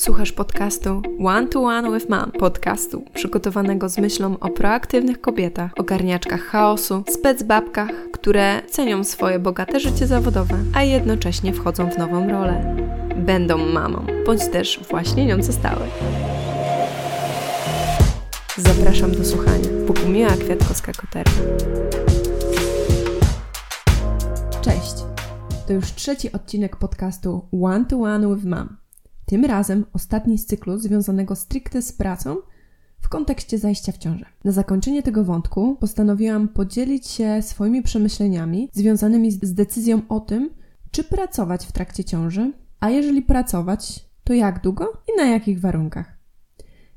Słuchasz podcastu One to One with Mom, podcastu przygotowanego z myślą o proaktywnych kobietach, ogarniaczkach chaosu, specbabkach, które cenią swoje bogate życie zawodowe, a jednocześnie wchodzą w nową rolę. Będą mamą, bądź też właśnie nią zostały. Zapraszam do słuchania. Bogumiła Kwiatkowska-Koterka. Cześć! To już trzeci odcinek podcastu One to One with Mom. Tym razem ostatni z cyklu związanego stricte z pracą w kontekście zajścia w ciążę. Na zakończenie tego wątku postanowiłam podzielić się swoimi przemyśleniami związanymi z decyzją o tym, czy pracować w trakcie ciąży, a jeżeli pracować, to jak długo i na jakich warunkach.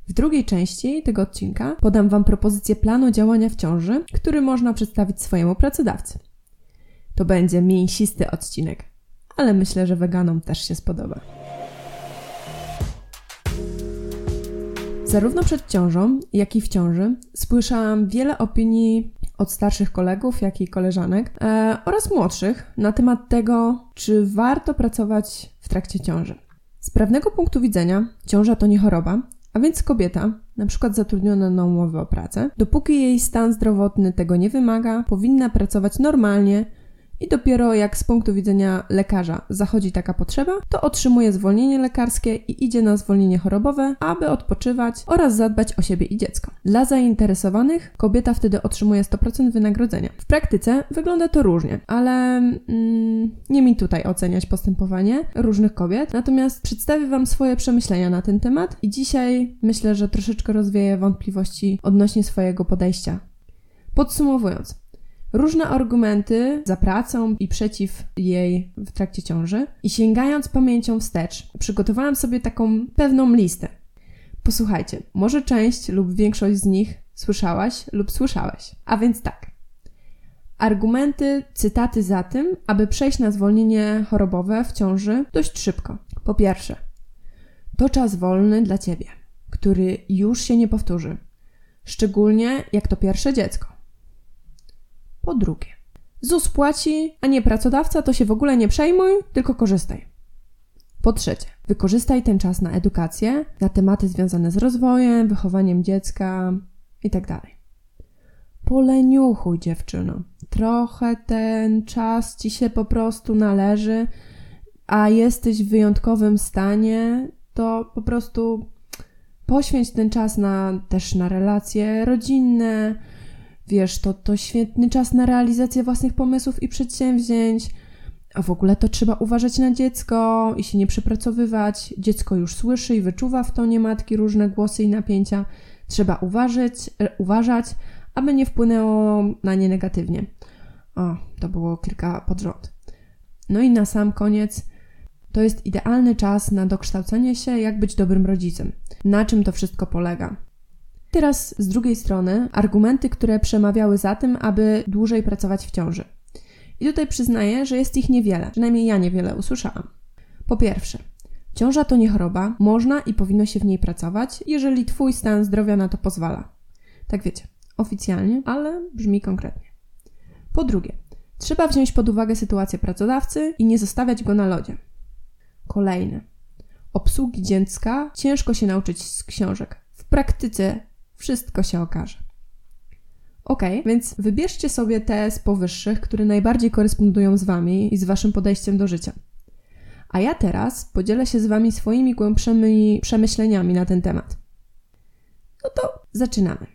W drugiej części tego odcinka podam Wam propozycję planu działania w ciąży, który można przedstawić swojemu pracodawcy. To będzie mięsisty odcinek, ale myślę, że weganom też się spodoba. Zarówno przed ciążą, jak i w ciąży słyszałam wiele opinii od starszych kolegów, jak i koleżanek e, oraz młodszych na temat tego, czy warto pracować w trakcie ciąży. Z prawnego punktu widzenia ciąża to nie choroba, a więc kobieta, na przykład zatrudniona na umowę o pracę, dopóki jej stan zdrowotny tego nie wymaga, powinna pracować normalnie i dopiero jak z punktu widzenia lekarza zachodzi taka potrzeba, to otrzymuje zwolnienie lekarskie i idzie na zwolnienie chorobowe, aby odpoczywać oraz zadbać o siebie i dziecko. Dla zainteresowanych kobieta wtedy otrzymuje 100% wynagrodzenia. W praktyce wygląda to różnie, ale mm, nie mi tutaj oceniać postępowanie różnych kobiet, natomiast przedstawię Wam swoje przemyślenia na ten temat i dzisiaj myślę, że troszeczkę rozwieję wątpliwości odnośnie swojego podejścia. Podsumowując, różne argumenty za pracą i przeciw jej w trakcie ciąży i sięgając pamięcią wstecz, przygotowałam sobie taką pewną listę. Posłuchajcie, może część lub większość z nich słyszałaś lub słyszałeś. A więc tak. Argumenty, cytaty za tym, aby przejść na zwolnienie chorobowe w ciąży dość szybko. Po pierwsze, to czas wolny dla ciebie, który już się nie powtórzy. Szczególnie jak to pierwsze dziecko. Po drugie, ZUS płaci, a nie pracodawca, to się w ogóle nie przejmuj, tylko korzystaj. Po trzecie, wykorzystaj ten czas na edukację, na tematy związane z rozwojem, wychowaniem dziecka itd. Tak Poleniuchuj, dziewczyno. Trochę ten czas ci się po prostu należy, a jesteś w wyjątkowym stanie, to po prostu poświęć ten czas na, też na relacje rodzinne, Wiesz, to, to świetny czas na realizację własnych pomysłów i przedsięwzięć. A w ogóle to trzeba uważać na dziecko i się nie przepracowywać. Dziecko już słyszy i wyczuwa w tonie matki różne głosy i napięcia. Trzeba uważać, e, uważać, aby nie wpłynęło na nie negatywnie. O, to było kilka pod rząd. No i na sam koniec, to jest idealny czas na dokształcenie się, jak być dobrym rodzicem. Na czym to wszystko polega? Teraz z drugiej strony argumenty, które przemawiały za tym, aby dłużej pracować w ciąży. I tutaj przyznaję, że jest ich niewiele, przynajmniej ja niewiele usłyszałam. Po pierwsze, ciąża to nie choroba, można i powinno się w niej pracować, jeżeli Twój stan zdrowia na to pozwala. Tak wiecie, oficjalnie, ale brzmi konkretnie. Po drugie, trzeba wziąć pod uwagę sytuację pracodawcy i nie zostawiać go na lodzie. Kolejne. Obsługi dziecka ciężko się nauczyć z książek. W praktyce wszystko się okaże. Ok, więc wybierzcie sobie te z powyższych, które najbardziej korespondują z Wami i z Waszym podejściem do życia. A ja teraz podzielę się z Wami swoimi głębszymi przemyśleniami na ten temat. No to zaczynamy.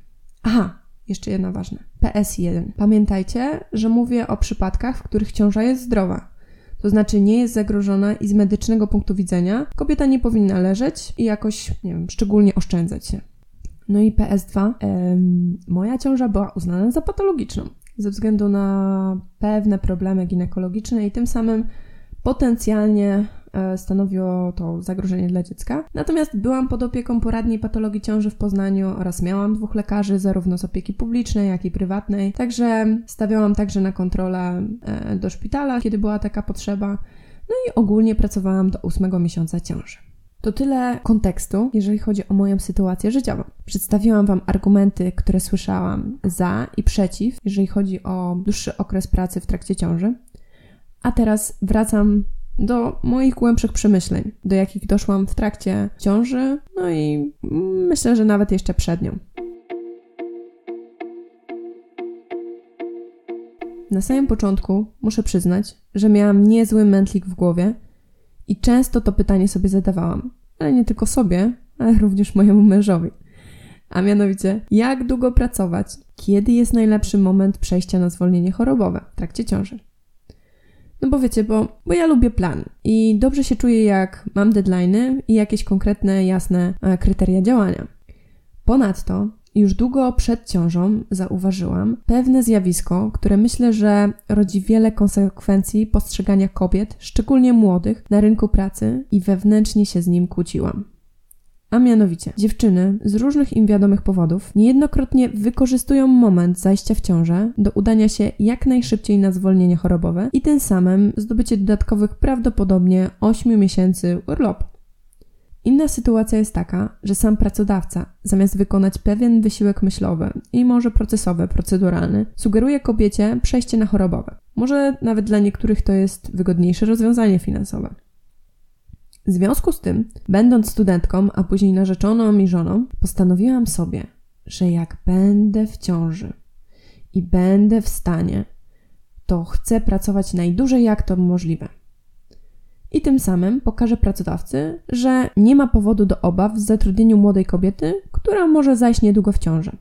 Aha, jeszcze jedno ważne. PS1. Pamiętajcie, że mówię o przypadkach, w których ciąża jest zdrowa. To znaczy nie jest zagrożona i z medycznego punktu widzenia kobieta nie powinna leżeć i jakoś, nie wiem, szczególnie oszczędzać się. No i PS2. moja ciąża była uznana za patologiczną ze względu na pewne problemy ginekologiczne i tym samym potencjalnie e, stanowiło to zagrożenie dla dziecka. Natomiast byłam pod opieką poradni patologii ciąży w Poznaniu oraz miałam dwóch lekarzy, zarówno z opieki publicznej, jak i prywatnej. Także stawiałam także na kontrolę e, do szpitala, kiedy była taka potrzeba. No i ogólnie pracowałam do ósmego miesiąca ciąży. To tyle kontekstu, jeżeli chodzi o moją sytuację życiową. Przedstawiłam Wam argumenty, które słyszałam za i przeciw, jeżeli chodzi o dłuższy okres pracy w trakcie ciąży. A teraz wracam do moich głębszych przemyśleń, do jakich doszłam w trakcie ciąży, no i myślę, że nawet jeszcze przed nią. Na samym początku muszę przyznać, że miałam niezły mętlik w głowie i często to pytanie sobie zadawałam, ale nie tylko sobie, ale również mojemu mężowi. A mianowicie, jak długo pracować? Kiedy jest najlepszy moment przejścia na zwolnienie chorobowe w trakcie ciąży? No bo wiecie, bo, bo ja lubię plan i dobrze się czuję, jak mam deadlines i jakieś konkretne, jasne e, kryteria działania. Ponadto już długo przed ciążą zauważyłam pewne zjawisko, które myślę, że rodzi wiele konsekwencji postrzegania kobiet, szczególnie młodych, na rynku pracy i wewnętrznie się z nim kłóciłam. A mianowicie, dziewczyny z różnych im wiadomych powodów niejednokrotnie wykorzystują moment zajścia w ciążę do udania się jak najszybciej na zwolnienie chorobowe i tym samym zdobycie dodatkowych prawdopodobnie 8 miesięcy urlopu. Inna sytuacja jest taka, że sam pracodawca, zamiast wykonać pewien wysiłek myślowy i może procesowy, proceduralny, sugeruje kobiecie przejście na chorobowe. Może nawet dla niektórych to jest wygodniejsze rozwiązanie finansowe. W związku z tym, będąc studentką, a później narzeczoną i żoną, postanowiłam sobie, że jak będę w ciąży i będę w stanie, to chcę pracować najdłużej jak to możliwe. I tym samym pokażę pracodawcy, że nie ma powodu do obaw w zatrudnieniu młodej kobiety, która może zajść niedługo w ciążę.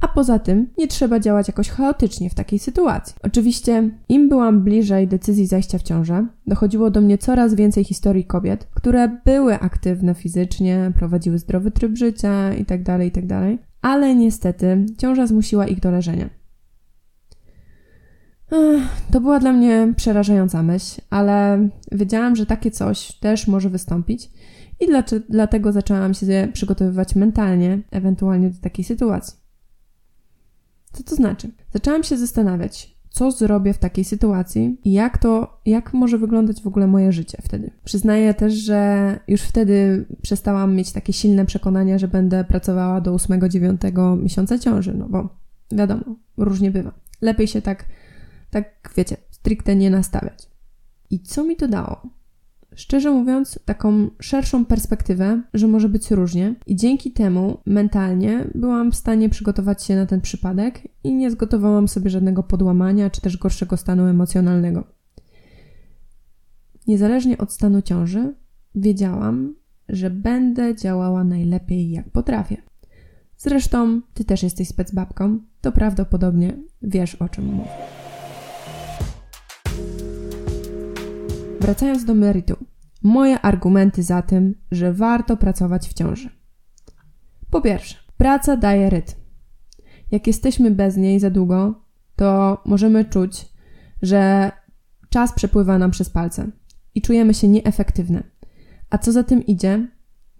A poza tym nie trzeba działać jakoś chaotycznie w takiej sytuacji. Oczywiście, im byłam bliżej decyzji zajścia w ciążę, dochodziło do mnie coraz więcej historii kobiet, które były aktywne fizycznie, prowadziły zdrowy tryb życia itd., tak itd., tak ale niestety ciąża zmusiła ich do leżenia. To była dla mnie przerażająca myśl, ale wiedziałam, że takie coś też może wystąpić i dlatego zaczęłam się przygotowywać mentalnie, ewentualnie do takiej sytuacji. Co to znaczy? Zaczęłam się zastanawiać, co zrobię w takiej sytuacji i jak to, jak może wyglądać w ogóle moje życie wtedy. Przyznaję też, że już wtedy przestałam mieć takie silne przekonania, że będę pracowała do 8-9 miesiąca ciąży, no bo wiadomo, różnie bywa. Lepiej się tak, tak wiecie, stricte nie nastawiać. I co mi to dało? szczerze mówiąc, taką szerszą perspektywę, że może być różnie, i dzięki temu mentalnie byłam w stanie przygotować się na ten przypadek i nie zgotowałam sobie żadnego podłamania czy też gorszego stanu emocjonalnego. Niezależnie od stanu ciąży, wiedziałam, że będę działała najlepiej jak potrafię. Zresztą, ty też jesteś specbabką, to prawdopodobnie wiesz o czym mówię. Wracając do meritum. Moje argumenty za tym, że warto pracować w ciąży. Po pierwsze, praca daje rytm. Jak jesteśmy bez niej za długo, to możemy czuć, że czas przepływa nam przez palce i czujemy się nieefektywne. A co za tym idzie,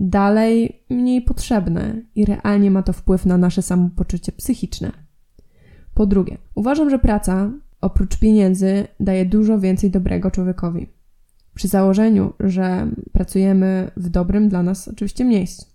dalej mniej potrzebne i realnie ma to wpływ na nasze samopoczucie psychiczne. Po drugie, uważam, że praca oprócz pieniędzy daje dużo więcej dobrego człowiekowi przy założeniu, że pracujemy w dobrym dla nas oczywiście miejscu.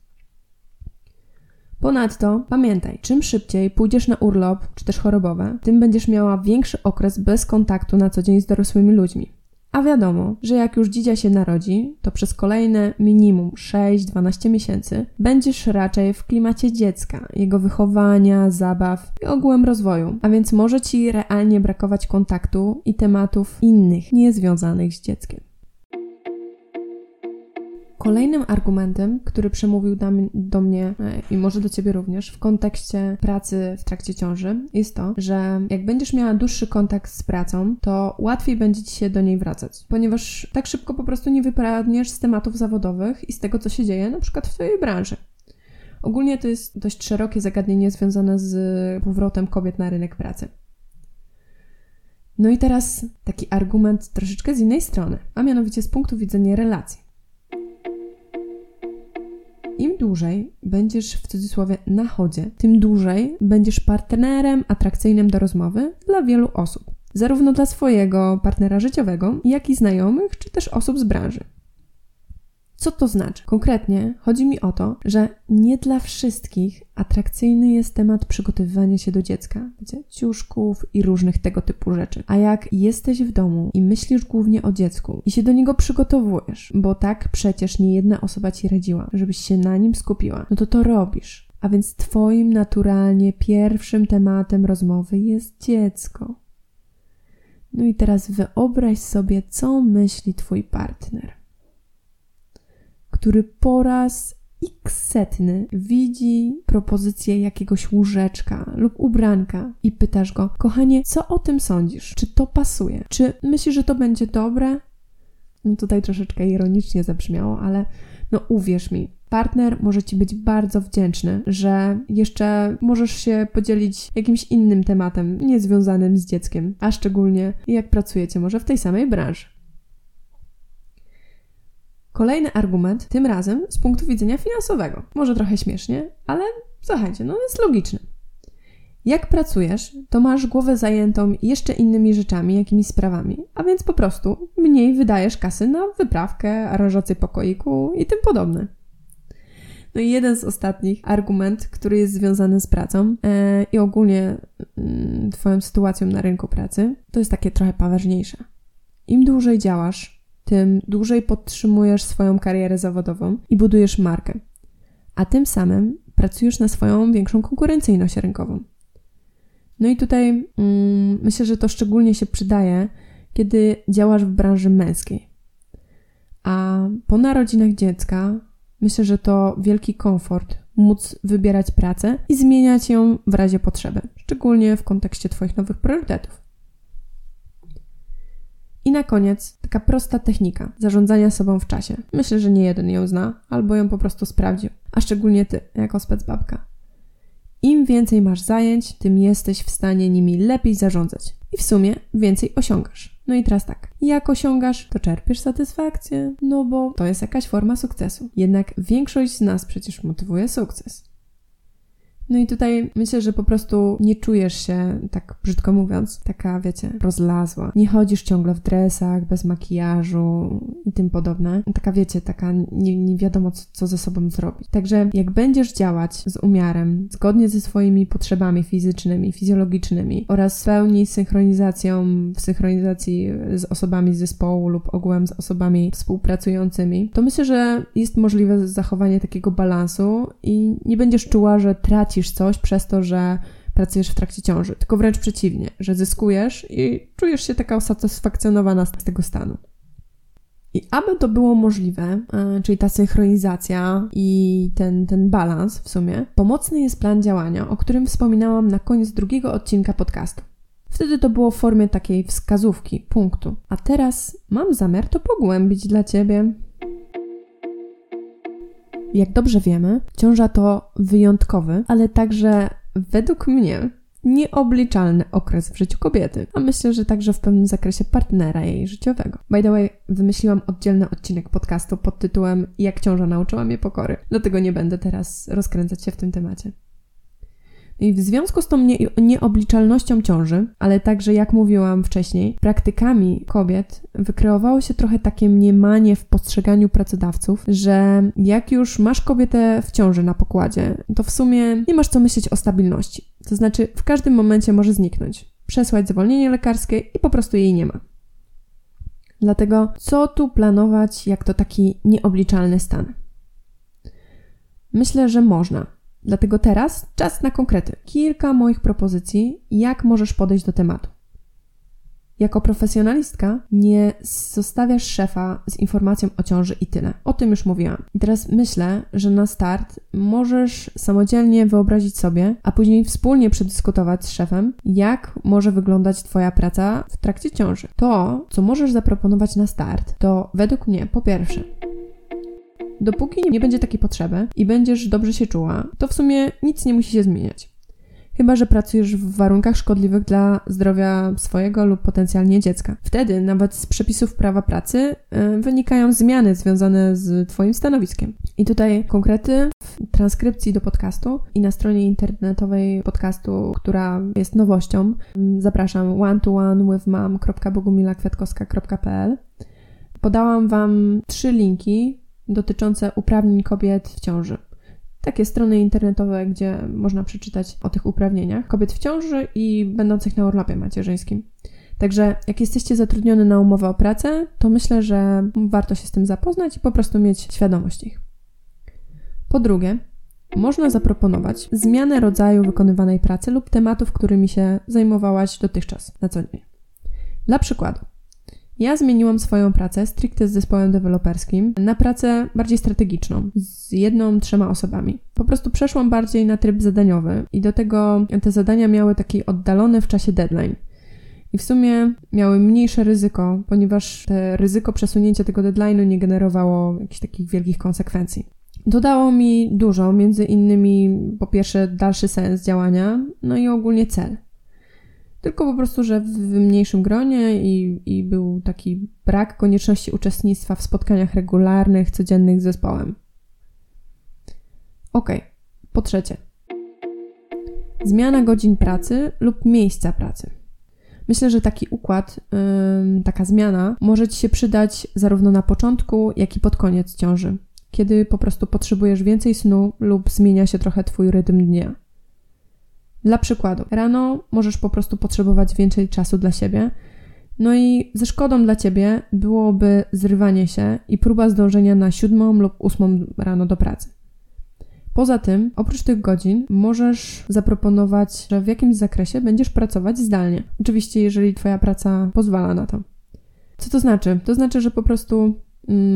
Ponadto pamiętaj, czym szybciej pójdziesz na urlop czy też chorobowe, tym będziesz miała większy okres bez kontaktu na co dzień z dorosłymi ludźmi. A wiadomo, że jak już dzidzia się narodzi, to przez kolejne minimum 6-12 miesięcy będziesz raczej w klimacie dziecka, jego wychowania, zabaw i ogółem rozwoju, a więc może ci realnie brakować kontaktu i tematów innych, niezwiązanych z dzieckiem. Kolejnym argumentem, który przemówił do mnie e, i może do ciebie również w kontekście pracy w trakcie ciąży, jest to, że jak będziesz miała dłuższy kontakt z pracą, to łatwiej będzie ci się do niej wracać, ponieważ tak szybko po prostu nie wypadniesz z tematów zawodowych i z tego, co się dzieje na przykład w twojej branży. Ogólnie to jest dość szerokie zagadnienie związane z powrotem kobiet na rynek pracy. No i teraz taki argument troszeczkę z innej strony, a mianowicie z punktu widzenia relacji. Dłużej będziesz w cudzysłowie na chodzie, tym dłużej będziesz partnerem atrakcyjnym do rozmowy dla wielu osób. Zarówno dla swojego partnera życiowego, jak i znajomych, czy też osób z branży. Co to znaczy? Konkretnie chodzi mi o to, że nie dla wszystkich atrakcyjny jest temat przygotowywania się do dziecka, wiecie, ciuszków i różnych tego typu rzeczy. A jak jesteś w domu i myślisz głównie o dziecku i się do niego przygotowujesz, bo tak przecież nie jedna osoba ci radziła, żebyś się na nim skupiła, no to to robisz. A więc Twoim naturalnie pierwszym tematem rozmowy jest dziecko. No i teraz wyobraź sobie, co myśli Twój partner, który po raz x setny widzi propozycję jakiegoś łóżeczka lub ubranka i pytasz go, kochanie, co o tym sądzisz? Czy to pasuje? Czy myślisz, że to będzie dobre? No tutaj troszeczkę ironicznie zabrzmiało, ale no uwierz mi, partner może Ci być bardzo wdzięczny, że jeszcze możesz się podzielić jakimś innym tematem, niezwiązanym z dzieckiem, a szczególnie jak pracujecie może w tej samej branży. Kolejny argument, tym razem z punktu widzenia finansowego. Może trochę śmiesznie, ale słuchajcie, no jest logiczny. Jak pracujesz, to masz głowę zajętą jeszcze innymi rzeczami, jakimiś sprawami, a więc po prostu mniej wydajesz kasy na wyprawkę, aranżację pokoiku i tym podobne. No i jeden z ostatnich argument, który jest związany z pracą e, i ogólnie mm, Twoją sytuacją na rynku pracy, to jest takie trochę poważniejsze. Im dłużej działasz, tym dłużej podtrzymujesz swoją karierę zawodową i budujesz markę, a tym samym pracujesz na swoją większą konkurencyjność rynkową. No i tutaj mm, myślę, że to szczególnie się przydaje, kiedy działasz w branży męskiej. A po narodzinach dziecka myślę, że to wielki komfort móc wybierać pracę i zmieniać ją w razie potrzeby, szczególnie w kontekście Twoich nowych priorytetów. I na koniec taka prosta technika zarządzania sobą w czasie. Myślę, że nie jeden ją zna, albo ją po prostu sprawdził, a szczególnie ty, jako specbabka. Im więcej masz zajęć, tym jesteś w stanie nimi lepiej zarządzać i w sumie więcej osiągasz. No i teraz tak, jak osiągasz, to czerpiesz satysfakcję, no bo to jest jakaś forma sukcesu. Jednak większość z nas przecież motywuje sukces. No i tutaj myślę, że po prostu nie czujesz się, tak brzydko mówiąc, taka, wiecie, rozlazła. Nie chodzisz ciągle w dresach, bez makijażu i tym podobne. Taka, wiecie, taka nie, nie wiadomo, co, co ze sobą zrobić. Także jak będziesz działać z umiarem, zgodnie ze swoimi potrzebami fizycznymi, fizjologicznymi oraz w pełni synchronizacją, w synchronizacji z osobami z zespołu lub ogółem z osobami współpracującymi, to myślę, że jest możliwe zachowanie takiego balansu i nie będziesz czuła, że tracisz tracisz coś przez to, że pracujesz w trakcie ciąży, tylko wręcz przeciwnie, że zyskujesz i czujesz się taka usatysfakcjonowana z tego stanu. I aby to było możliwe, e, czyli ta synchronizacja i ten, ten balans w sumie, pomocny jest plan działania, o którym wspominałam na koniec drugiego odcinka podcastu. Wtedy to było w formie takiej wskazówki, punktu. A teraz mam zamiar to pogłębić dla Ciebie. Jak dobrze wiemy, ciąża to wyjątkowy, ale także według mnie nieobliczalny okres w życiu kobiety, a myślę, że także w pewnym zakresie partnera jej życiowego. By the way, wymyśliłam oddzielny odcinek podcastu pod tytułem Jak ciąża nauczyła mnie pokory, dlatego nie będę teraz rozkręcać się w tym temacie. I w związku z tą nie, nieobliczalnością ciąży, ale także, jak mówiłam wcześniej, praktykami kobiet, wykreowało się trochę takie mniemanie w postrzeganiu pracodawców, że jak już masz kobietę w ciąży na pokładzie, to w sumie nie masz co myśleć o stabilności. To znaczy, w każdym momencie może zniknąć, przesłać zwolnienie lekarskie i po prostu jej nie ma. Dlatego, co tu planować, jak to taki nieobliczalny stan? Myślę, że można Dlatego teraz czas na konkrety. Kilka moich propozycji, jak możesz podejść do tematu. Jako profesjonalistka nie zostawiasz szefa z informacją o ciąży i tyle. O tym już mówiłam. I teraz myślę, że na start możesz samodzielnie wyobrazić sobie, a później wspólnie przedyskutować z szefem, jak może wyglądać Twoja praca w trakcie ciąży. To, co możesz zaproponować na start, to według mnie po pierwsze Dopóki nie będzie takiej potrzeby i będziesz dobrze się czuła, to w sumie nic nie musi się zmieniać. Chyba, że pracujesz w warunkach szkodliwych dla zdrowia swojego lub potencjalnie dziecka. Wtedy nawet z przepisów prawa pracy yy, wynikają zmiany związane z Twoim stanowiskiem. I tutaj konkrety w transkrypcji do podcastu i na stronie internetowej podcastu, która jest nowością, zapraszam one to one with mom.bogumilakwiatkowska.pl Podałam Wam trzy linki dotyczące uprawnień kobiet w ciąży. Takie strony internetowe, gdzie można przeczytać o tych uprawnieniach kobiet w ciąży i będących na urlopie macierzyńskim. Także jak jesteście zatrudniony na umowę o pracę, to myślę, że warto się z tym zapoznać i po prostu mieć świadomość ich. Po drugie, można zaproponować zmianę rodzaju wykonywanej pracy lub tematów, którymi się zajmowałaś dotychczas na co dzień. Dla przykładu, ja zmieniłam swoją pracę stricte z zespołem deweloperskim na pracę bardziej strategiczną, z jedną, trzema osobami. Po prostu przeszłam bardziej na tryb zadaniowy i do tego te zadania miały taki oddalony w czasie deadline. I w sumie miały mniejsze ryzyko, ponieważ te ryzyko przesunięcia tego deadline'u nie generowało jakichś takich wielkich konsekwencji. Dodało mi dużo, między innymi po pierwsze dalszy sens działania, no i ogólnie cel. Tylko po prostu, że w mniejszym gronie i, i był taki brak konieczności uczestnictwa w spotkaniach regularnych, codziennych z zespołem. Ok, po trzecie. Zmiana godzin pracy lub miejsca pracy. Myślę, że taki układ, yy, taka zmiana może Ci się przydać zarówno na początku, jak i pod koniec ciąży, kiedy po prostu potrzebujesz więcej snu lub zmienia się trochę Twój rytm dnia. Dla przykładu, rano możesz po prostu potrzebować więcej czasu dla siebie, no i ze szkodą dla ciebie byłoby zrywanie się i próba zdążenia na siódmą lub ósmą rano do pracy. Poza tym, oprócz tych godzin, możesz zaproponować, że w jakimś zakresie będziesz pracować zdalnie. Oczywiście, jeżeli Twoja praca pozwala na to. Co to znaczy? To znaczy, że po prostu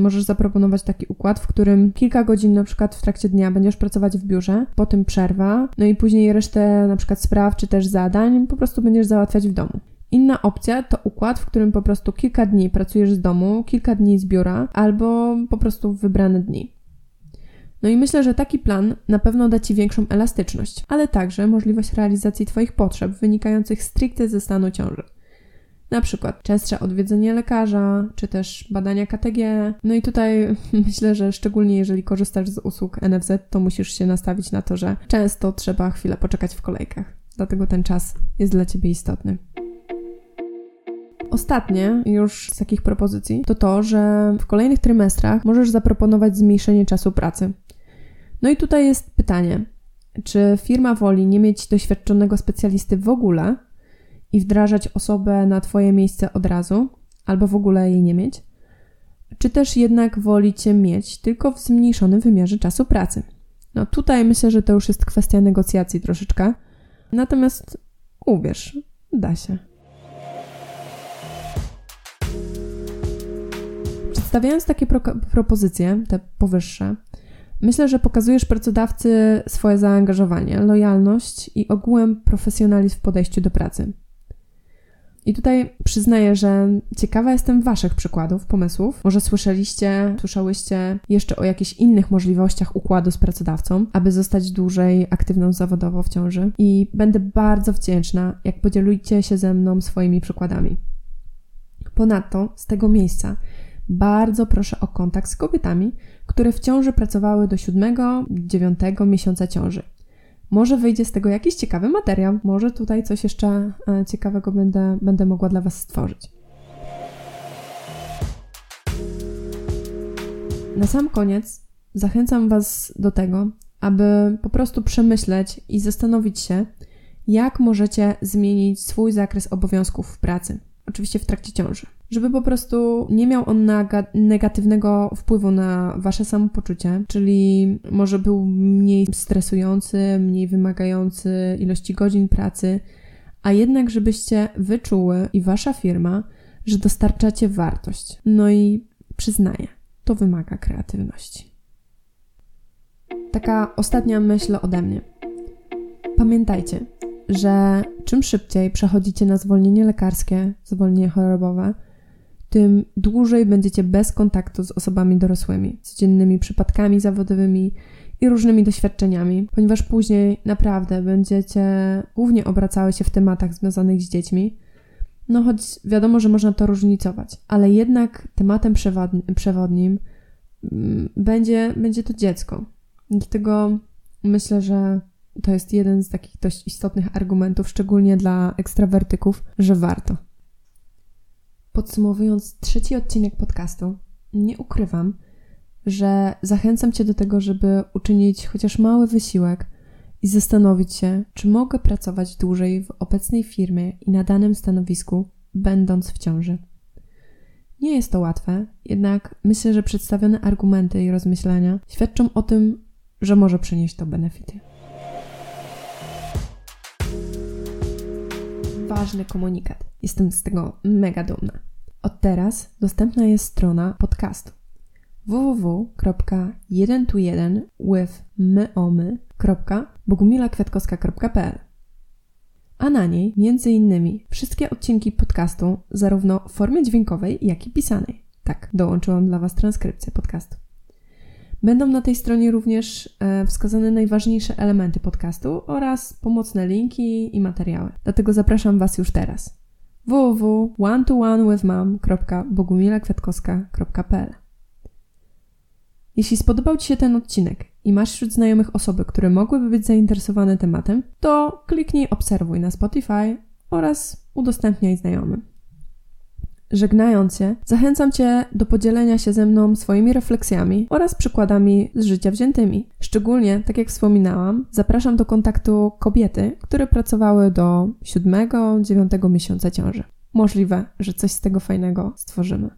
możesz zaproponować taki układ, w którym kilka godzin na przykład w trakcie dnia będziesz pracować w biurze, potem przerwa, no i później resztę na przykład spraw czy też zadań po prostu będziesz załatwiać w domu. Inna opcja to układ, w którym po prostu kilka dni pracujesz z domu, kilka dni z biura albo po prostu wybrane dni. No i myślę, że taki plan na pewno da Ci większą elastyczność, ale także możliwość realizacji Twoich potrzeb wynikających stricte ze stanu ciąży. Na przykład częstsze odwiedzenie lekarza, czy też badania KTG. No i tutaj myślę, że szczególnie jeżeli korzystasz z usług NFZ, to musisz się nastawić na to, że często trzeba chwilę poczekać w kolejkach. Dlatego ten czas jest dla Ciebie istotny. Ostatnie już z takich propozycji to to, że w kolejnych trymestrach możesz zaproponować zmniejszenie czasu pracy. No i tutaj jest pytanie, czy firma woli nie mieć doświadczonego specjalisty w ogóle, i wdrażać osobę na Twoje miejsce od razu, albo w ogóle jej nie mieć? Czy też jednak wolicie mieć tylko w zmniejszonym wymiarze czasu pracy? No tutaj myślę, że to już jest kwestia negocjacji troszeczkę. Natomiast uwierz, da się. Przedstawiając takie pro propozycje, te powyższe, myślę, że pokazujesz pracodawcy swoje zaangażowanie, lojalność i ogółem profesjonalizm w podejściu do pracy. I tutaj przyznaję, że ciekawa jestem Waszych przykładów, pomysłów. Może słyszeliście, słyszałyście jeszcze o jakichś innych możliwościach układu z pracodawcą, aby zostać dłużej aktywną zawodowo w ciąży. I będę bardzo wdzięczna, jak podzielicie się ze mną swoimi przykładami. Ponadto z tego miejsca bardzo proszę o kontakt z kobietami, które w ciąży pracowały do 7-9 miesiąca ciąży. Może wyjdzie z tego jakiś ciekawy materiał, może tutaj coś jeszcze e, ciekawego będę, będę mogła dla Was stworzyć. Na sam koniec zachęcam Was do tego, aby po prostu przemyśleć i zastanowić się, jak możecie zmienić swój zakres obowiązków w pracy. Oczywiście w trakcie ciąży żeby po prostu nie miał on negatywnego wpływu na wasze samopoczucie, czyli może był mniej stresujący, mniej wymagający ilości godzin pracy, a jednak żebyście wyczuły i wasza firma, że dostarczacie wartość. No i przyznaję, to wymaga kreatywności. Taka ostatnia myśl ode mnie. Pamiętajcie, że czym szybciej przechodzicie na zwolnienie lekarskie, zwolnienie chorobowe, tym dłużej będziecie bez kontaktu z osobami dorosłymi, codziennymi przypadkami zawodowymi i różnymi doświadczeniami, ponieważ później naprawdę będziecie głównie obracały się w tematach związanych z dziećmi. No choć wiadomo, że można to różnicować, ale jednak tematem przewodnim mm, będzie, będzie to dziecko. Dlatego myślę, że to jest jeden z takich dość istotnych argumentów, szczególnie dla ekstrawertyków, że warto. Podsumowując trzeci odcinek podcastu, nie ukrywam, że zachęcam Cię do tego, żeby uczynić chociaż mały wysiłek i zastanowić się, czy mogę pracować dłużej w obecnej firmie i na danym stanowisku, będąc w ciąży. Nie jest to łatwe, jednak myślę, że przedstawione argumenty i rozmyślenia świadczą o tym, że może przynieść to benefity. Ważny komunikat. Jestem z tego mega dumna. Od teraz dostępna jest strona podcastu www.1to1withmyomy.bogumilakwiatkowska.pl a na niej innymi wszystkie odcinki podcastu, zarówno w formie dźwiękowej, jak i pisanej. Tak, dołączyłam dla Was transkrypcję podcastu. Będą na tej stronie również e, wskazane najważniejsze elementy podcastu oraz pomocne linki i materiały. Dlatego zapraszam Was już teraz. www.one-to-one-with-mom.bogumilakwiatkowska.pl Jeśli spodobał Ci się ten odcinek i masz wśród znajomych osoby, które mogłyby być zainteresowane tematem, to kliknij obserwuj na Spotify oraz udostępniaj znajomym. Żegnając się, zachęcam Cię do podzielenia się ze mną swoimi refleksjami oraz przykładami z życia wziętymi. Szczególnie, tak jak wspominałam, zapraszam do kontaktu kobiety, które pracowały do 7-9 miesiąca ciąży. Możliwe, że coś z tego fajnego stworzymy.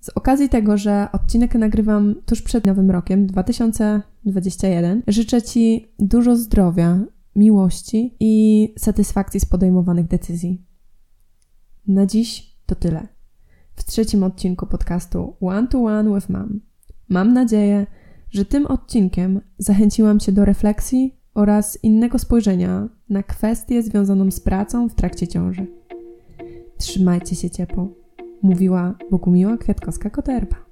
Z okazji tego, że odcinek nagrywam tuż przed nowym rokiem 2021, życzę Ci dużo zdrowia, miłości i satysfakcji z podejmowanych decyzji. Na dziś to tyle. W trzecim odcinku podcastu One to One with Mom. Mam nadzieję, że tym odcinkiem zachęciłam Cię do refleksji oraz innego spojrzenia na kwestię związaną z pracą w trakcie ciąży. Trzymajcie się ciepło mówiła Bogumiła Kwiatkowska-Koterba.